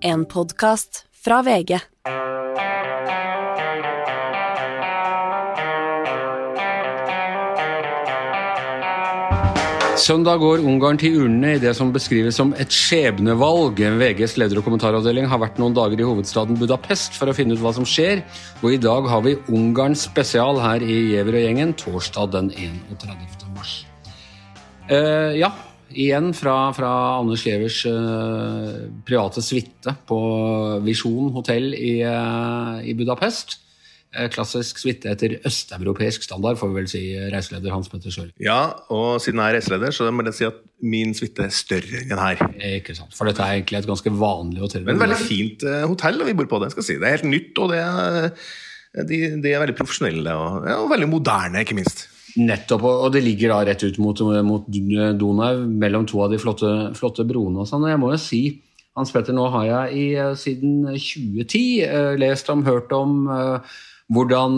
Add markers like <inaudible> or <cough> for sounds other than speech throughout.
En podkast fra VG. Søndag går Ungarn til urnene i det som beskrives som et skjebnevalg. VGs leder- og kommentaravdeling har vært noen dager i hovedstaden Budapest for å finne ut hva som skjer, og i dag har vi Ungarn spesial her i Giæver og gjengen torsdag den 31. mars. Uh, ja, igjen fra, fra Anders Giævers uh, private suite på Visjon hotell i, uh, i Budapest. Eh, Klassisk suite etter østeuropeisk standard, får vi vel si, reiseleder Hans Petter Sjøli. Ja, og siden jeg er reiseleder, så må jeg si at min suite er større enn den her. Eh, Ikke sant, For dette er egentlig et ganske vanlig hotell. Men veldig fint eh, hotell vi bor på, det skal jeg si. Det er helt nytt, og det er, de, de er veldig profesjonelle og, ja, og veldig moderne, ikke minst. Nettopp, og det ligger da rett ut mot, mot Donau, mellom to av de flotte, flotte broene. og sånn, jeg må jo si, Hans Petter, nå har jeg i, eh, siden 2010 eh, lest om, hørt om eh, hvordan,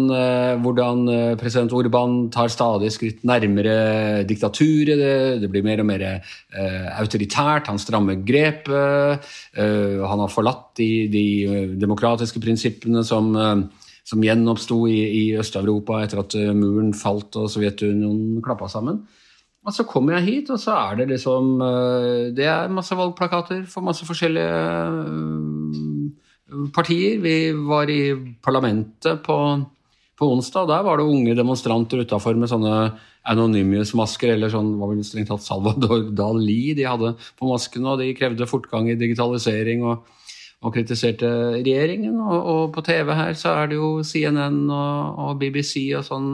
hvordan president Orban tar stadig skritt nærmere diktaturet. Det, det blir mer og mer eh, autoritært. Han strammer grepet. eh, han har forlatt de, de demokratiske prinsippene som eh, som gjenoppsto i, i Øst-Europa etter at uh, muren falt og Sovjetunionen klappa sammen. Og så kommer jeg hit, og så er det liksom uh, Det er masse valgplakater for masse forskjellige uh, partier. Vi var i parlamentet på, på onsdag, der var det unge demonstranter utafor med sånne Anonymous-masker, eller sånn var vel strengt tatt Salvador Dali de hadde på maskene, og de krevde fortgang i digitalisering. og og kritiserte regjeringen. Og, og, på TV her så er det jo CNN og, og, BBC og sånn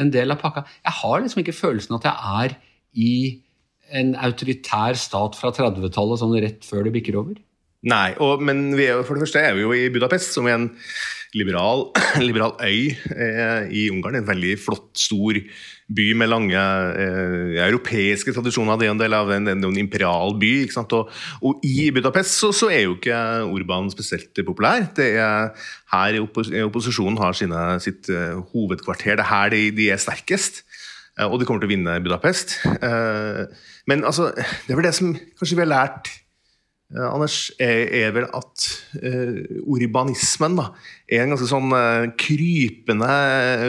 en del av pakka. Jeg har liksom ikke følelsen at jeg er i en autoritær stat fra 30-tallet sånn rett før det bikker over. Nei, og, men vi er, for det første er vi jo i Budapest, som er en liberal, <clears throat> liberal øy eh, i Ungarn. En veldig flott, stor by med lange eh, europeiske tradisjoner. Det er en del av en, en, en imperial by. Og, og i Budapest så, så er jo ikke Urban spesielt populær. Det er her oppos opposisjonen har sine, sitt eh, hovedkvarter. Det er her de, de er sterkest. Eh, og de kommer til å vinne Budapest. Eh, men altså, det er vel det som kanskje vi har lært Anders, er, er vel at eh, urbanismen da, er en ganske sånn eh, krypende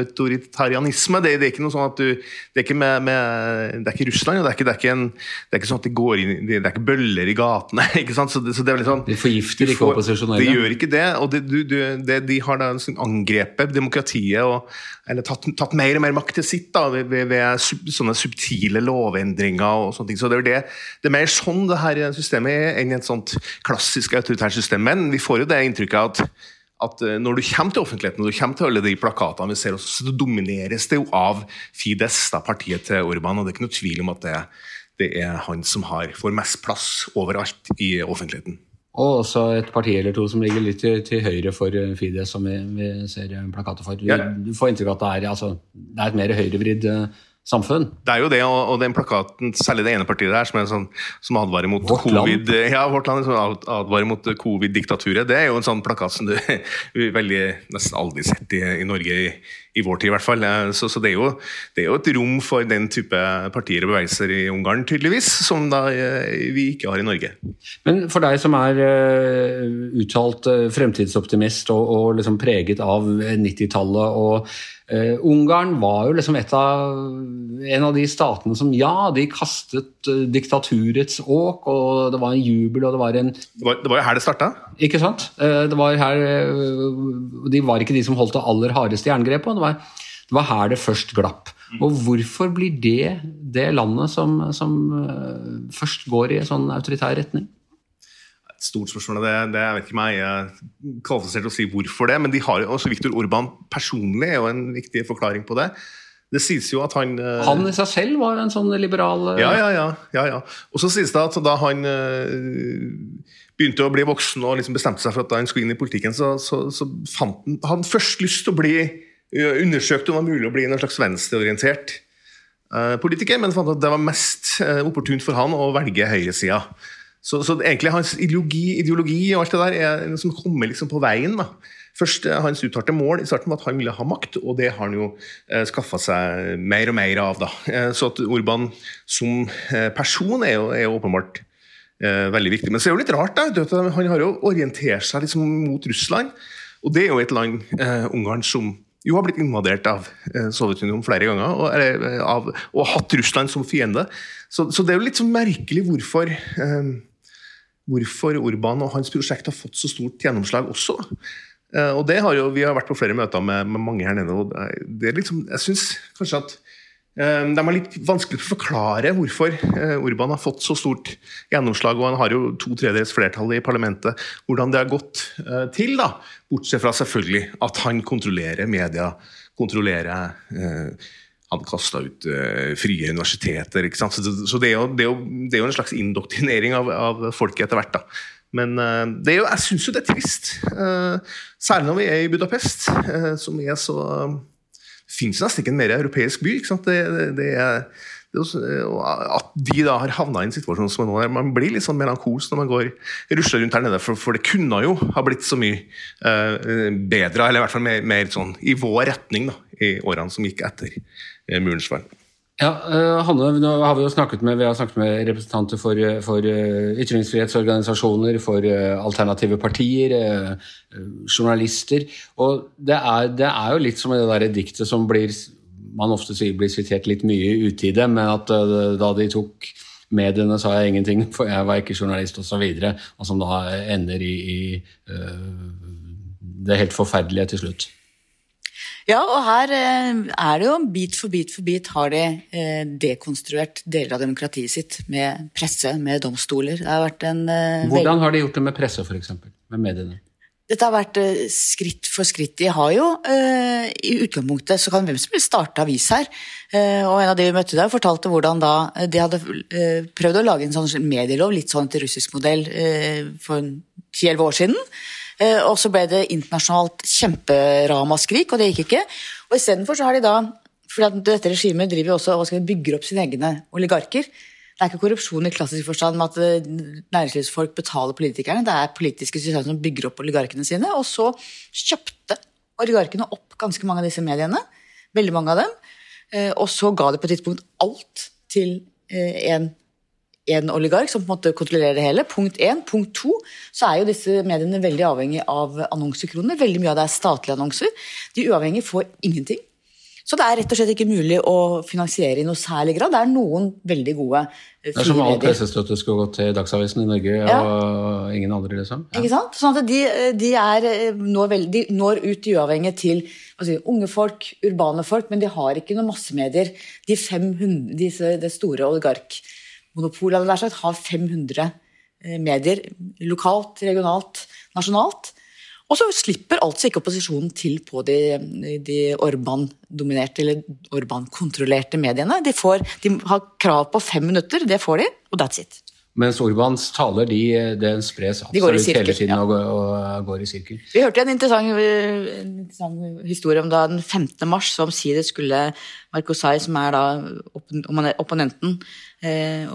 autoritarianisme. Det, det er ikke noe sånn at du Det er ikke, med, med, det er ikke Russland, det er ikke, det er ikke, en, det er ikke sånn at det går inn Det er ikke bøller i gatene. ikke sant? Så det, så det er veldig sånn De forgifter ikke opposisjonelle. De gjør ikke det. og det, du, du, det, De har da sånn angrepet demokratiet og eller tatt, tatt mer og mer makt til sitt da, ved, ved, ved sub, sånne subtile lovendringer og sånne ting. Så det er, det, det er mer sånn det her systemet er enn et sånt klassisk autoritært system. Men vi får jo det inntrykket at at eh, når du kommer til offentligheten når du kommer til alle de plakatene vi ser, også, så domineres det jo av Fides, da, partiet til Orban. og Det er ikke noe tvil om at det, det er han som har, får mest plass overalt i offentligheten. Og også et parti eller to som ligger litt til, til høyre for Fides, som vi, vi ser eh, plakater for. Du, Ja. Du får inntrykk av at det er, altså, det er et mer høyrevridd eh, samfunn. Det er jo det, og, og den plakaten, særlig det ene partiet der, som, er sånn, som advarer mot Vårt Land. covid Ja, vårt land som ad- advarer mot covid-diktaturet. Det er jo en sånn plakat som du <laughs> veldig nesten aldri sett i, i Norge i, i vår tid, i hvert fall. Eh, Så, så det, er jo, det er jo et rom for den type partier og bevegelser i Ungarn, tydeligvis, som da eh, vi ikke har i Norge. Men for deg som er eh, uttalt fremtidsoptimist og, og liksom preget av 90-tallet og uh, Ungarn var jo liksom et av, en av de statene som ja, de kastet diktaturets åk, og det var en jubel, og det var en Det var, det var jo her det starta. Ikke sant? Eh, Det var her eh, De var ikke de som holdt det aller hardeste jerngrepet. Det var, det var her det først glapp. Og hvorfor blir det det landet som, som eh, først går i en sånn autoritær retning? Et stort spørsmål. Det, det jeg vet ikke meg, er kvalifisert til å si hvorfor det, men de har jo også Viktor Orban personlig er jo en viktig forklaring på det. Det sies jo at han Han i seg selv var en sånn liberal Ja, ja, ja. ja, ja. Og så sies det at da han begynte å bli voksen og liksom bestemte seg for at han skulle inn i politikken, så, så, så fant han, han først lyst til å bli undersøkt om det var mulig å bli en slags venstreorientert eh, politiker, men fant at det var mest eh, opportunt for han å velge høyresida. Så, så egentlig hans ideologi, ideologi og alt det der er noe som kommer liksom på veien. da. Først Hans uttalte mål i starten var at han ville ha makt, og det har han jo eh, skaffa seg mer og mer av. da. Eh, så at Urban som eh, person er jo, er åpenbart eh, veldig viktig. Men så er det jo litt rart, da, han har jo orientert seg liksom mot Russland. Og det er jo et land, eh, Ungarn, som jo har blitt invadert av eh, Sovjetunionen flere ganger, og, eller, av, og hatt Russland som fiende. Så, så, det er jo litt sånn merkelig hvorfor eh, hvorfor Urban og hans prosjekt har fått så stort gjennomslag også. Eh, og det har jo, Vi har vært på flere møter med, med mange her nede. og det er liksom, Jeg syns kanskje at de er litt vanskelig å forklare hvorfor uh, Urban har fått så stort gjennomslag. og Han har jo to tredjedels flertall i parlamentet. Hvordan det har gått uh, til, da, bortsett fra selvfølgelig at han kontrollerer media, kontrollerer uh, han kasta ut frie universiteter. ikke sant? Så, det, er jo, det, er jo, det, er jo, en slags indoktrinering av, av folket etter hvert. da. Men det jo, jeg syns jo det er trist. Særlig når vi er i Budapest, som er så Det fins nesten ikke en mer europeisk by. sant? Det, er at de da har havna i en situasjon som nå Man blir litt sånn melankolsk når man går rusler rundt her nede, for, for, det kunne jo ha blitt så mye uh, bedre, eller i hvert fall mer, mer, sånn i vår retning da, i årene som gikk etter uh, murens fall. Ja, uh, Hanne, nå har Vi jo snakket med, vi har snakket med representanter for, for ytringsfrihetsorganisasjoner, for alternative partier, journalister. og det er, det er, jo litt som det der diktet som blir man ofte sier blir sitert litt mye i utide, men at da de tok mediene, sa jeg ingenting, <laughs> for jeg var ikke journalist osv., og, og som da ender i, i det helt forferdelige til slutt. Ja, og her uh, er det jo bit for bit for bit har de dekonstruert deler av demokratiet sitt med presse, med domstoler. Det har vært en Hvordan har de gjort det med presse, f.eks.? Med mediene? Dette har vært skritt for skritt. De har jo I utgangspunktet så kan hvem som helst starte avis her. Og en av de vi møtte der, fortalte hvordan da de hadde prøvd å lage en sånn medielov, litt sånn til russisk modell, for 10-11 år siden. Og så ble det internasjonalt kjemperamaskrik, og det gikk ikke. Og istedenfor så har de da For dette regimet driver jo også og bygger opp sine egne oligarker. Det er ikke korrupsjon i klassisk forstand med at eh, næringslivsfolk betaler politikerne. Det er politiske systemer som bygger opp oligarkene sine. Og så kjøpte oligarkene opp ganske mange av disse mediene. Veldig mange av dem. Eh, og så ga de på et tidspunkt alt til en, eh, en oligark som på en måte kontrollerer det hele. Punkt én. Punkt to så er jo disse mediene veldig avhengig av annonsekroner. Veldig mye av det er statlige annonser. De uavhengige får ingenting. Så det er rett og slett ikke mulig å finansiere i noe særlig grad. Det er noen veldig gode frie Det er som all pressestøtte skulle gått til Dagsavisen i Norge ja. og ingen andre, liksom. Ja. Ikke sant? Sånn at de, de, er, når, vel, de når ut uavhengig til si, unge folk, urbane folk, men de har ikke noen massemedier. De 500, disse, det store oligarkmonopolet har 500 eh, medier lokalt, regionalt, nasjonalt. Og så slipper altså ikke opposisjonen til på de, de Orban-dominerte eller Orban-kontrollerte mediene. De, får, de, har krav på fem minutter, det får de, og that's it. Mens Orbans taler de, den spres absolutt de hele tiden ja. og, går, og, går i sirkel. Vi hørte en interessant, en interessant historie om da den 15. mars, så omsider skulle Marcosai, som er da opponenten eh,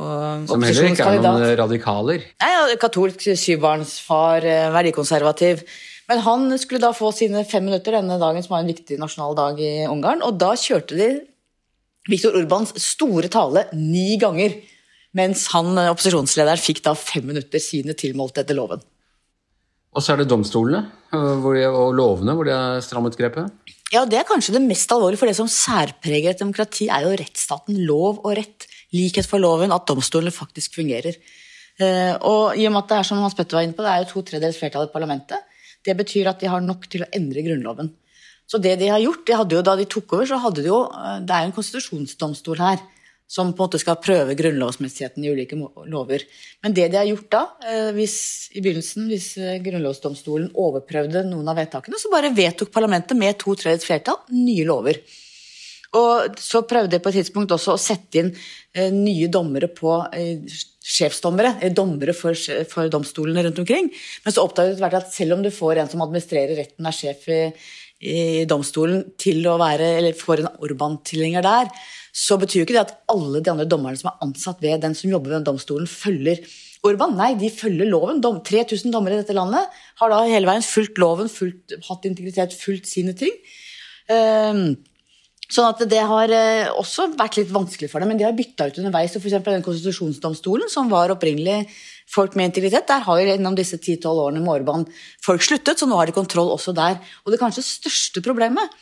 Som heller ikke er noen radikaler? Nei, Katolsk syvbarnsfar, eh, verdikonservativ. Men han skulle da få sine fem minutter denne dagen, som var en viktig nasjonal dag i Ungarn. Og da kjørte de Viktor Urbans store tale ni ganger. Mens han, opposisjonslederen fikk da fem minutter sine tilmålte etter loven. Og så er det domstolene de, og lovene hvor de har strammet grepet? Ja, Det er kanskje det mest alvorlige, for det som særpreger et demokrati, er jo rettsstaten. Lov og rett. Likhet for loven. At domstolene faktisk fungerer. Eh, og i og med at det er som Hans Petter var inne på, det er jo to tredjedels flertall i parlamentet. Det betyr at de har nok til å endre Grunnloven. Så det de har gjort, de jo, Da de tok over, så hadde de jo eh, Det er jo en konstitusjonsdomstol her som på en måte skal prøve grunnlovsmessigheten i ulike lover. Men det de har gjort da, eh, hvis, i begynnelsen, hvis eh, grunnlovsdomstolen overprøvde noen av vedtakene, så bare vedtok parlamentet med to tredjedels flertall nye lover. Og så prøvde de på et tidspunkt også å sette inn nye dommere på sjefsdommere, dommere for, for, domstolene rundt omkring. Men så oppdaget de at selv om du får en som administrerer retten, er sjef i, i domstolen, til å være, eller får en Orban-tilhenger der, så betyr jo ikke det at alle de andre dommerne som er ansatt ved den som jobber ved domstolen, følger Orban. Nei, de følger loven. 3000 dommere i dette landet har da hele veien fulgt loven, fulgt, hatt integritet, fulgt sine ting. Um, Sånn at det har eh, også vært litt vanskelig for dem, men de har bytta ut underveis. og for den konstitusjonsdomstolen, som var opprinnelig folk med integritet, der har jo gjennom disse 10-12 årene med Orban folk sluttet, så nå har de kontroll også der. Og det kanskje største problemet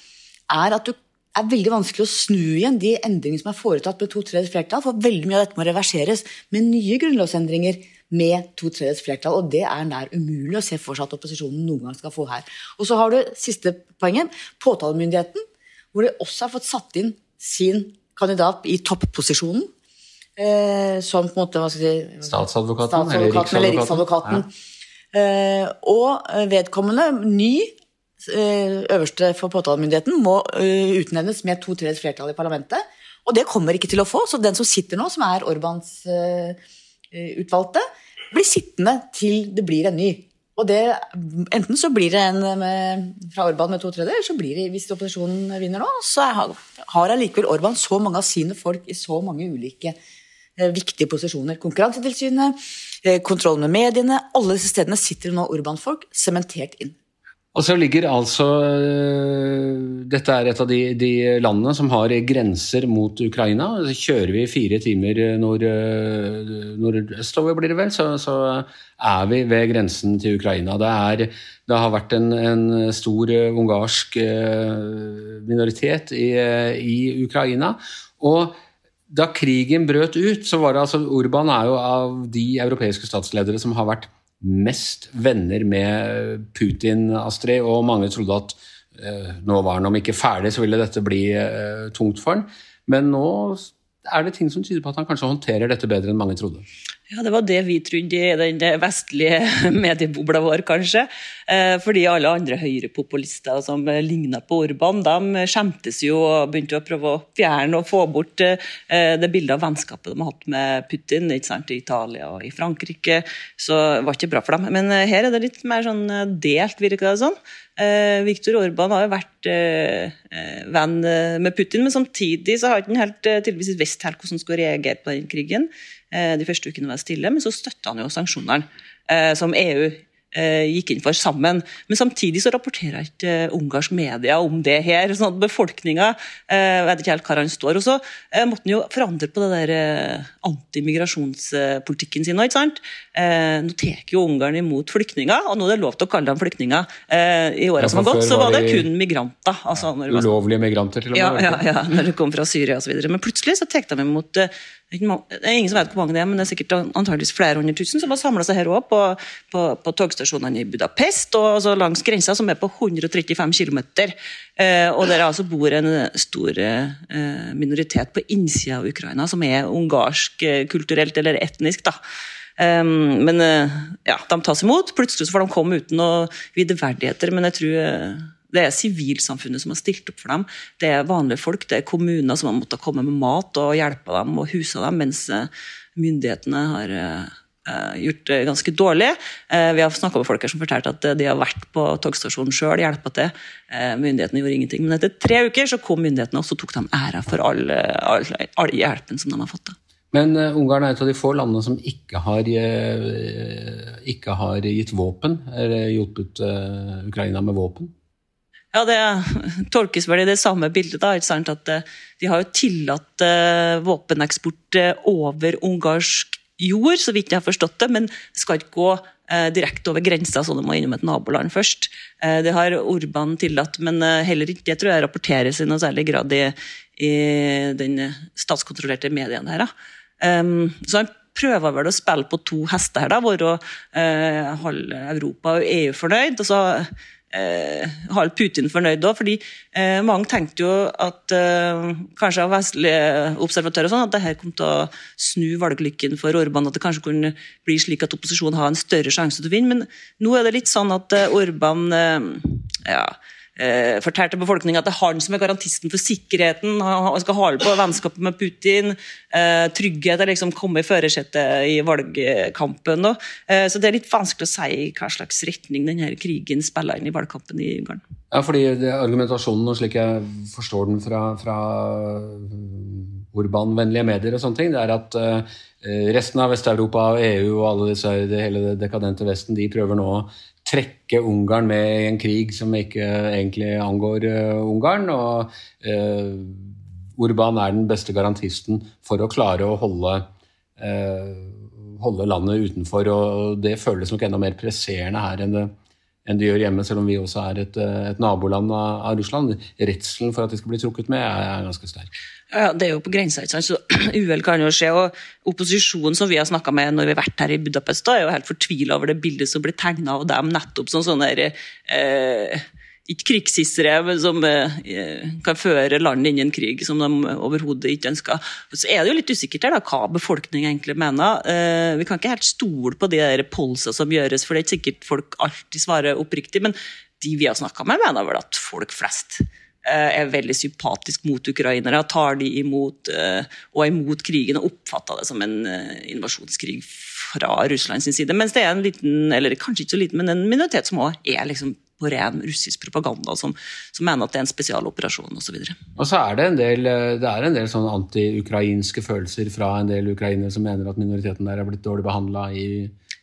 er at du er veldig vanskelig å snu igjen de endringene som er foretatt med to tredjedels flertall, for veldig mye av dette må reverseres med nye grunnlovsendringer med to tredjedels flertall, og det er nær umulig å se for seg at opposisjonen noen gang skal få her. Og så har du siste poenget, påtalemyndigheten hvor de også har fått satt inn sin kandidat i topposisjonen. Eh, som på en måte hva skal jeg si, Statsadvokaten, statsadvokaten eller Riksadvokaten. Ja. Eh, og vedkommende, ny eh, øverste for påtalemyndigheten, må uh, utnevnes med to tredjedels flertall i parlamentet. Og det kommer ikke til å få, så den som sitter nå, som er Orbans uh, utvalgte, blir sittende til det blir en ny. Og det, Enten så blir det en med, fra Orban med to tredjedeler, så blir det, hvis opposisjonen vinner nå, så har allikevel Orban så mange av sine folk i så mange ulike eh, viktige posisjoner. Konkurransetilsynet, eh, kontroll med mediene, alle disse stedene sitter nå Orban-folk sementert inn. Og så ligger altså øh, Dette er et av de, de, landene som har grenser mot Ukraina. Så kjører vi fire timer nord, øh, nordøstover, blir det vel, så, så, er vi ved grensen til Ukraina. Det, er, det har vært en, en, stor ungarsk minoritet i, i Ukraina. og da krigen brøt ut, så var det altså Urban er jo av de europeiske statsledere som har vært mest venner med Putin, Astrid, og mange trodde at eh, nå var han om ikke ferdig, så ville dette bli eh, tungt for han. Men nå er det ting som tyder på at han kanskje håndterer dette bedre enn mange trodde. Ja, Det var det vi trodde i den vestlige <laughs> mediebobla vår, kanskje. Eh, fordi alle andre høyrepopulister som ligna på Orban, de skjemtes jo og begynte å prøve å fjerne og få bort eh, det bildet av vennskapet de har hatt med Putin ikke sant, i Italia og i Frankrike. Så det var ikke bra for dem. Men eh, her er det litt mer sånn delt, virker det sånn. Viktor Orban har jo vært venn med Putin, men samtidig så har han ikke helt tydeligvis visst helt hvordan han skulle reagere på den krigen. Eh, de første ukene var stille, men så støtta han jo sanksjonene eh, som EU eh, gikk inn for sammen. Men samtidig så rapporterer ikke ungarsk media om det her. sånn at Befolkninga vet ikke helt hvor han står. Og så måtte han jo forandre på det der antimigrasjonspolitikken sin. ikke sant? Nå tar jo Ungarn imot flyktninger, og nå er det lov til å kalle dem flyktninger. I åra ja, som har gått, så var det kun migranter. Altså, ja, ulovlige migranter, til og med. Ja, ja, ja når de kom fra Syria osv. Men plutselig så tar de imot det er ingen som vet hvor mange det er, men det er sikkert antageligvis flere hundre tusen som har samla seg her òg, på, på, på, togstasjonene i Budapest og altså langs grensa, som er på 135 km. Eh, og der altså bor en stor eh, minoritet på innsida av Ukraina som er ungarsk eh, kulturelt eller etnisk. da. Um, men eh, ja, de tas imot. Plutselig så får de komme uten noe viderverdigheter, men jeg tror eh, det er sivilsamfunnet som har stilt opp for dem. Det er vanlige folk, det er kommuner som har måttet komme med mat og hjelpe dem og huse dem, mens eh, myndighetene har gjort det ganske dårlig. Vi har snakka med folk her som fortalte at de har vært på togstasjonen sjøl, hjulpet til. Myndighetene gjorde ingenting. Men etter tre uker så kom myndighetene og tok de æra for all, all, all hjelpen som de har fått. Men Ungarn er et av de få landene som ikke har, ikke har gitt våpen, eller hjulpet Ukraina med våpen. Ja, det <laughs> tolkes vel i det samme bildet. da, ikke sant? At eh, De har jo tillatt våpeneksport over ungarsk jord, så vidt jeg har forstått det, men det skal ikke gå direkte over grensa, så det må innom et naboland først. det har Orban tillatt, men heller ikke det tror jeg rapporteres i noe særlig grad i, i den statskontrollerte medien her. Um, så han prøver vel å spille på to hester her, da, hvor holde Europa og EU fornøyd. og så eh, holde Putin fornøyd òg. fordi eh, mange tenkte jo at eh, kanskje av vestlige observatører sånn, at det her kom til å snu valglykken for Orban. At det kanskje kunne bli slik at opposisjonen har en større sjanse til å vinne. Men nå er det litt sånn at eh, Orban eh, ja, eh, fortalte befolkninga at det er han som er garantisten for sikkerheten. Han skal holde på vennskapet med Putin. Eh, trygghet er liksom komme i førersetet i valgkampen. Eh, så det er litt vanskelig å si hva slags retning denne krigen spiller inn i valgkampen i Ungarn. Ja, fordi argumentasjonen, og slik jeg forstår den fra, fra urbanvennlige medier, og sånne ting, det er at uh, resten av Vest-Europa, EU og alle disse, det hele det dekadente Vesten de prøver nå trekke Ungarn med i en krig som ikke egentlig angår uh, Ungarn. Og uh, Urban er den beste garantisten for å klare å holde, uh, holde landet utenfor. Og det føles nok enda mer presserende her enn det, enn de gjør hjemme, selv om vi også er et, et naboland av, av, Russland. Redselen for at de skal bli trukket med, er, er ganske sterk. Ja, Det er jo på grensa, ikke sant? så <clears throat> uhell kan jo skje. og Opposisjonen som vi har snakka med når vi har vært her i Budapest, da, er jo helt fortvila over det bildet som blir tegna av dem nettopp som sånne eh, ikke krigshissere, men som eh, kan føre landet inn i en krig som de overhodet ikke ønsker. Så er det jo litt usikkert her da, hva befolkningen egentlig mener. Eh, vi kan ikke helt stole på de der polsa som gjøres, for det er ikke sikkert folk alltid svarer oppriktig. Men de vi har snakka med, mener vel at folk flest Eh, er veldig sympatisk mot ukrainere, tar de imot og er imot krigen og oppfatter det som en invasjonskrig fra Russlands side. Mens det er en liten, eller kanskje ikke så liten, men en minoritet som også er liksom på ren russisk propaganda, som, som, mener at det er en spesialoperasjon osv. Og, så og så er det en del, det er en del sånn anti-ukrainske følelser fra en del ukrainere som mener at minoriteten der er blitt dårlig behandla i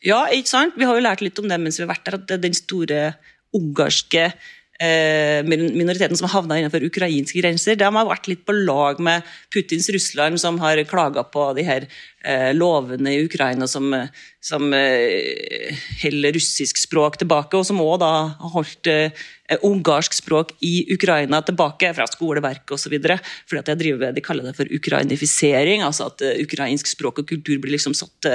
Ja, ikke sant? Vi har jo lært litt om det mens vi har vært der, at den store ungarske Eh, minoriteten som havna innenfor ukrainske grenser, de har vært litt på lag med Putins Russland, som har klaga på de her eh, lovene i Ukraina som, som eh, holder russisk språk tilbake, og som òg har holdt ungarsk språk i Ukraina tilbake fra skoleverket osv. Fordi at driver, De kaller det for ukrainifisering, altså at ukrainsk språk og kultur blir liksom satt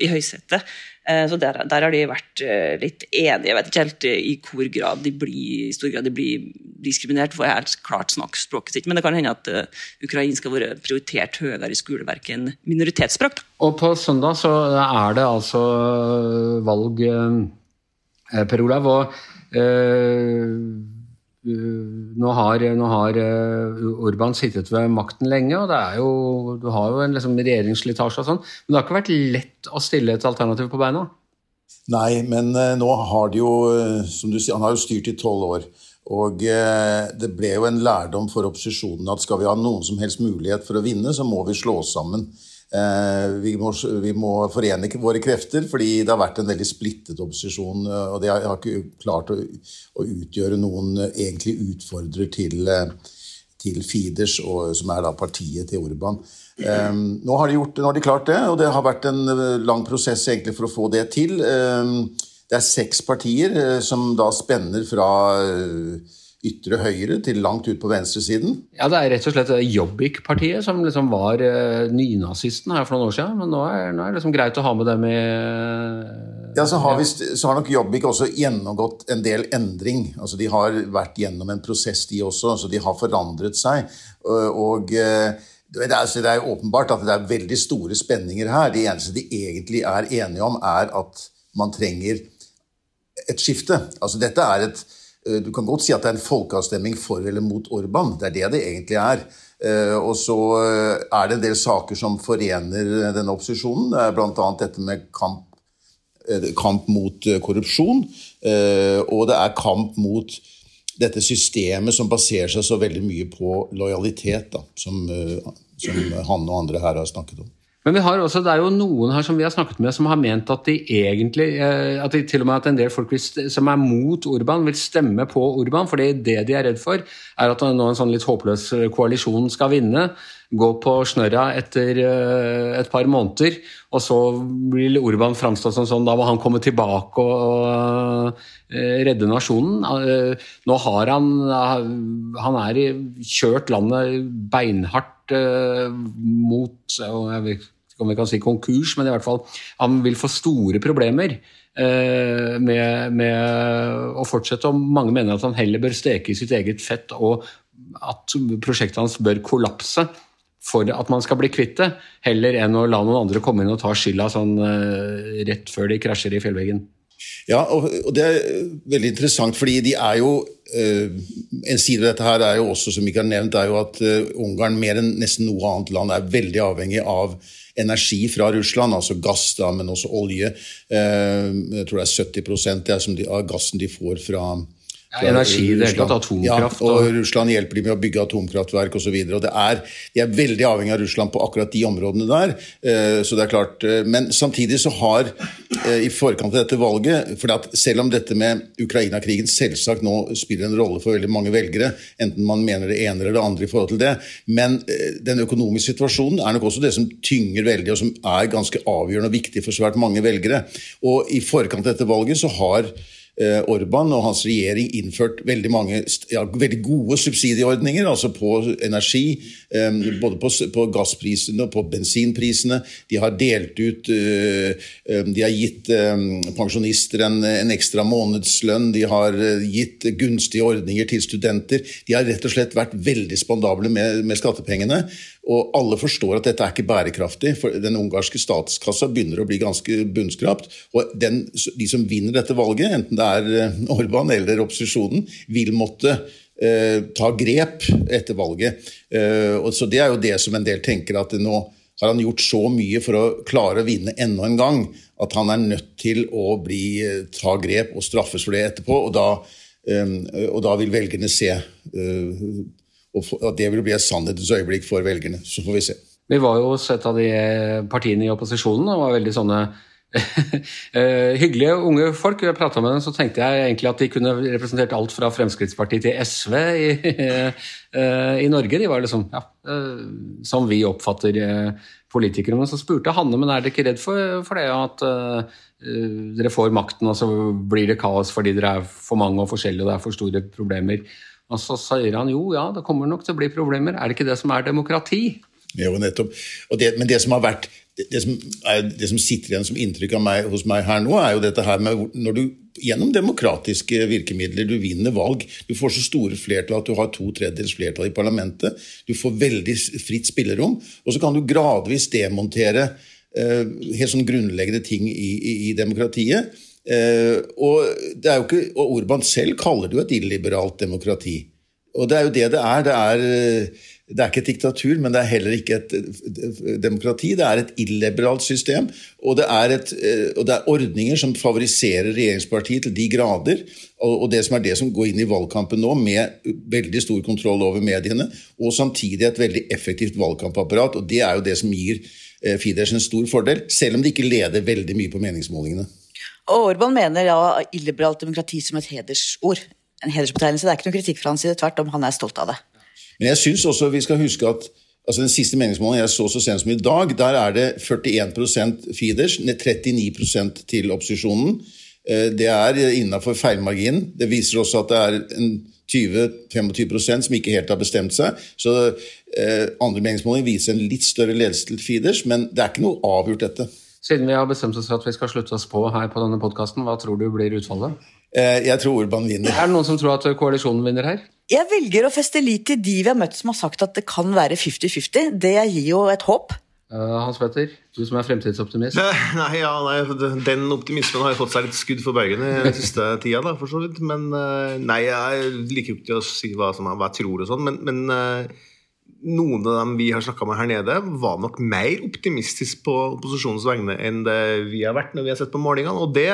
i høysetet. Eh, så der, der, har de vært eh, litt enige. Jeg vet ikke helt eh, i hvor grad de blir, i stor grad de blir diskriminert, for jeg helt klart snakker språket sitt. Men det kan hende at ukrainsk har vært prioritert høyere i skoleverket enn minoritetsspråk. Og på søndag så er det altså valg, Per Olav. og Eh, nå har, nå har eh, Urban sittet ved makten lenge, og det er jo, du har jo en liksom regjeringsslitasje og sånn. Men det har ikke vært lett å stille et alternativ på beina? Nei, men eh, nå har de jo, som du sier, han har jo styrt i tolv år. Og det ble jo en lærdom for opposisjonen at skal vi ha noen som helst mulighet for å vinne, så må vi slå oss sammen. Eh, vi må, vi må, forene våre krefter, fordi det har vært en veldig splittet opposisjon. Eh, og de har, ikke klart å, å, utgjøre noen eh, egentlig utfordrer til, til Fidesz, og, som er da partiet til Orban. Um, nå, har de gjort, nå har de klart det, og det har vært en lang prosess egentlig for å få det til. Um, det er seks partier som da spenner fra uh, ytre høyre til langt ut på venstresiden? Ja, Det er rett og slett Jobbik-partiet som liksom var uh, nynazisten her for noen år siden. Men nå er, nå er, det liksom greit å ha med dem i Ja, så har, vi, så har nok Jobbik også gjennomgått en del endring. Altså De har vært gjennom en prosess, de også. Så de har forandret seg. Og uh, det er, det er åpenbart at det er veldig store spenninger her. Det eneste de egentlig er enige om, er at man trenger et skifte. Altså Dette er et Eh, du kan godt si at det er en folkeavstemning for eller mot Orban. Det er det det egentlig er. Eh, og så eh, er det en del saker som forener denne opposisjonen. Det er bl.a. dette med kamp, kamp mot korrupsjon. Og det er kamp mot dette systemet som baserer seg så veldig mye på lojalitet, da, som, som han og andre her har snakket om. Men vi har også, det er jo noen her som vi har snakket med, som har ment at de egentlig eh, at de, Til og med at en del folk som er mot Urban, vil stemme på Urban. fordi det de er redd for, er at nå en sånn litt håpløs koalisjon skal vinne. Gå på snørra etter eh, et par måneder, og så vil Urban framstå som sånn. Da må han komme tilbake og, eh, redde nasjonen. Nå har han Han er kjørt landet beinhardt mot og jeg vet om vi kan si konkurs, men i hvert fall han vil få store problemer eh, med, med, å fortsette. Og mange mener at han heller bør steke i sitt eget fett, og at prosjektet hans bør kollapse for at man skal bli kvitt det, heller enn å la noen andre komme inn og ta skylda sånn eh, rett før de krasjer i fjellveggen. Ja, og, det er veldig interessant, fordi de er jo uh, En side av dette her er jo også, som ikke har nevnt, er jo at uh, Ungarn mer enn nesten noe annet land er veldig avhengig av energi fra Russland, altså gass, da, men også olje. Uh, jeg tror det er 70 det de, av gassen de får fra, Ja, energi i det hele tatt, atomkraft. Ja, og Russland hjelper de med å bygge atomkraftverk osv. De er veldig avhengig av Russland på akkurat de områdene der. Eh, så det er klart, eh, Men samtidig så har eh, i forkant av dette valget for Selv om dette med Ukraina-krigen selvsagt nå spiller en rolle for veldig mange velgere, enten man mener det ene eller det andre i forhold til det, men den økonomiske situasjonen er nok også det som tynger veldig, og som er ganske avgjørende og viktig for svært mange velgere. Og i forkant av dette valget så har Orban og hans regjering innført veldig mange ja, veldig gode subsidieordninger altså på energi. Eh, både på, på, gassprisene og på bensinprisene. De har delt ut eh, De har gitt pensjonister en, en ekstra månedslønn. De har gitt gunstige ordninger til studenter. De har rett og slett vært veldig spandable med, med skattepengene. Og alle forstår at dette er ikke bærekraftig, for den ungarske statskassa begynner å bli ganske bunnskrapt. Og den, de som vinner dette valget, enten det er eh, Orban eller opposisjonen, vil måtte eh, ta grep etter valget. Eh, så Det er jo det som en del tenker, at nå har han gjort så mye for å klare å vinne enda en gang at han er nødt til å bli, ta grep og straffes for det etterpå. Og da, og da vil velgerne se og det vil bli et sannhetens øyeblikk for velgerne. Så får vi se. Vi var jo et av de partiene i opposisjonen og var veldig sånne <laughs> hyggelige unge folk. Jeg prata med dem, så tenkte jeg egentlig at de kunne representert alt fra Fremskrittspartiet til SV i, <laughs> eh, i Norge. De var liksom, ja, eh, som vi oppfatter politikere. Men så spurte Hanne men er dere ikke redd for, for det at dere får makten, og så blir det kaos fordi dere er for mange og forskjellige og det er for store problemer. Og så sier han jo, ja, det kommer nok til å bli problemer. Er det ikke det som er demokrati? Jo, nettopp. Det, men det som har vært det som, er, det som, sitter igjen som inntrykk meg, hos meg her nå, er jo dette her med når du gjennom demokratiske virkemidler du vinner valg. Du får så store flertall at du har to tredjedels flertall i parlamentet. Du får veldig fritt spillerom. Og så kan du gradvis demontere eh, helt sånn grunnleggende ting i, i, i demokratiet. Eh, og, det er jo ikke, og Orban selv kaller det jo et illiberalt demokrati. Og det er jo det det er. Det er, det er ikke et diktatur, men det er heller ikke et demokrati. Det er et illiberalt system. Og det er, et, eh, og det er ordninger som favoriserer regjeringspartiet til de grader. Og det som er det som går inn i valgkampen nå, med veldig stor kontroll over mediene, og samtidig et veldig effektivt valgkampapparat. Og det er jo det som gir eh, Fidesz en stor fordel, selv om de ikke leder veldig mye på meningsmålingene. Og Orban mener ja, illiberalt demokrati som et hedersord. En hedersbetegnelse. Det er ikke noen kritikk fra hans side. Tvert om, han er stolt av det. Men jeg synes også vi skal huske at altså den siste meningsmålingen jeg så så sent som i dag, der er det 41% Fidesz, 39% til opposisjonen. Eh, det er innafor feilmarginen. Det viser også at det er en 20-25% som ikke helt har bestemt seg. Så eh, andre meningsmåling viser en litt større ledelse til Fidesz, men det er ikke noe avgjort, dette. Siden vi har bestemt oss for at vi skal slutte oss på her på denne podkasten, hva tror du blir utfallet? Eh, jeg tror Urban vinner. Er det noen som tror at koalisjonen vinner her? Jeg velger å feste lit til de vi har møtt som har sagt at det kan være 50-50. Det gir jo et håp. Uh, Hans Petter, du som er fremtidsoptimist? Nei, ja, nei, Den optimismen har jo fått seg litt skudd for baugen i den siste <laughs> tida. Da, for så vidt. Men uh, nei, jeg liker ikke å si hva, som, hva jeg tror og sånn. Men, men uh, noen av dem vi har snakka med her nede, var nok mer optimistisk på opposisjonens vegne enn det vi har vært når vi har sett på målingene. Og det,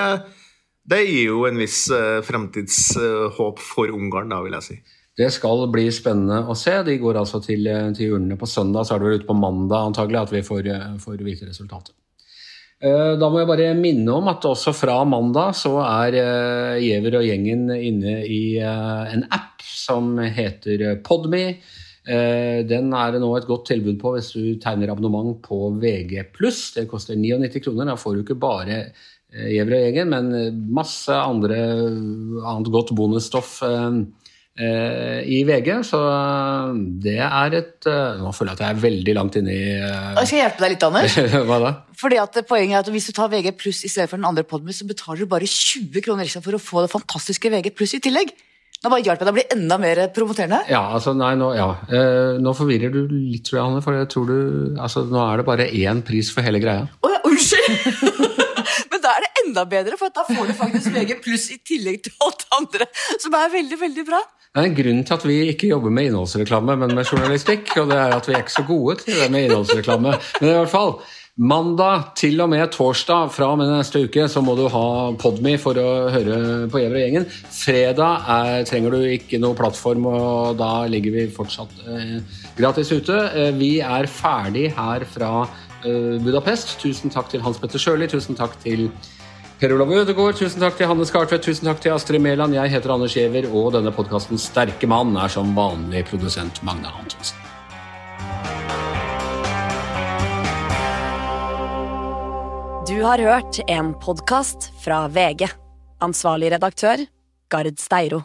det gir jo en viss uh, fremtidshåp for Ungarn, da, vil jeg si. Det skal bli spennende å se. De går altså til, til urnene på søndag, så er det vel ute på mandag antagelig at vi får, får vite resultatet. Eh, da må jeg bare minne om at også fra mandag så er eh, Giæver og gjengen inne i en app som heter Podme. Eh, den er det nå et godt tilbud på hvis du tegner abonnement på VG+. Det koster 99 kroner. Da får du ikke bare Giæver og gjengen, men masse andre, annet godt bonusstoff eh, i VG. Så det er et Nå føler jeg at jeg er veldig langt inne i Jeg skal hjelpe deg litt, Anders. <laughs> Hva da? Fordi at Poenget er at Hvis du tar VG pluss i stedet for den andre Podmus, så betaler du bare 20 kroner ekstra for å få det fantastiske VG pluss i tillegg. Nå bare hjalp jeg deg å bli enda mer promoterende. Ja, altså, nei, nå, ja. Eh, nå forvirrer du litt, tror jeg, Anne. For jeg tror du, altså, nå er det bare én pris for hele greia. Å oh, ja, unnskyld! <laughs> Men da er det enda bedre, for da får du faktisk VG pluss i tillegg til alt andre. Som er veldig, veldig bra. Det er en grunn til at vi ikke jobber med innholdsreklame, men med journalistikk. Og det er at vi er ikke så gode til det med innholdsreklame. Men i hvert fall, Mandag til og med torsdag fra og med neste uke så må du ha Podme for å høre på Gjever og gjengen. Fredag er, trenger du ikke noe plattform, og da ligger vi fortsatt eh, gratis ute. Eh, vi er ferdig her fra eh, Budapest. Tusen takk til Hans Petter Sjøli, tusen takk til Per Olav Ødegaard, tusen takk til Hanne Skartvedt, tusen takk til Astrid Mæland. Jeg heter Anders Giæver, og denne podkasten Sterke mann er som vanlig produsent Magne Antonsen. Du har hørt en podkast fra VG. Ansvarlig redaktør, Gard Steiro.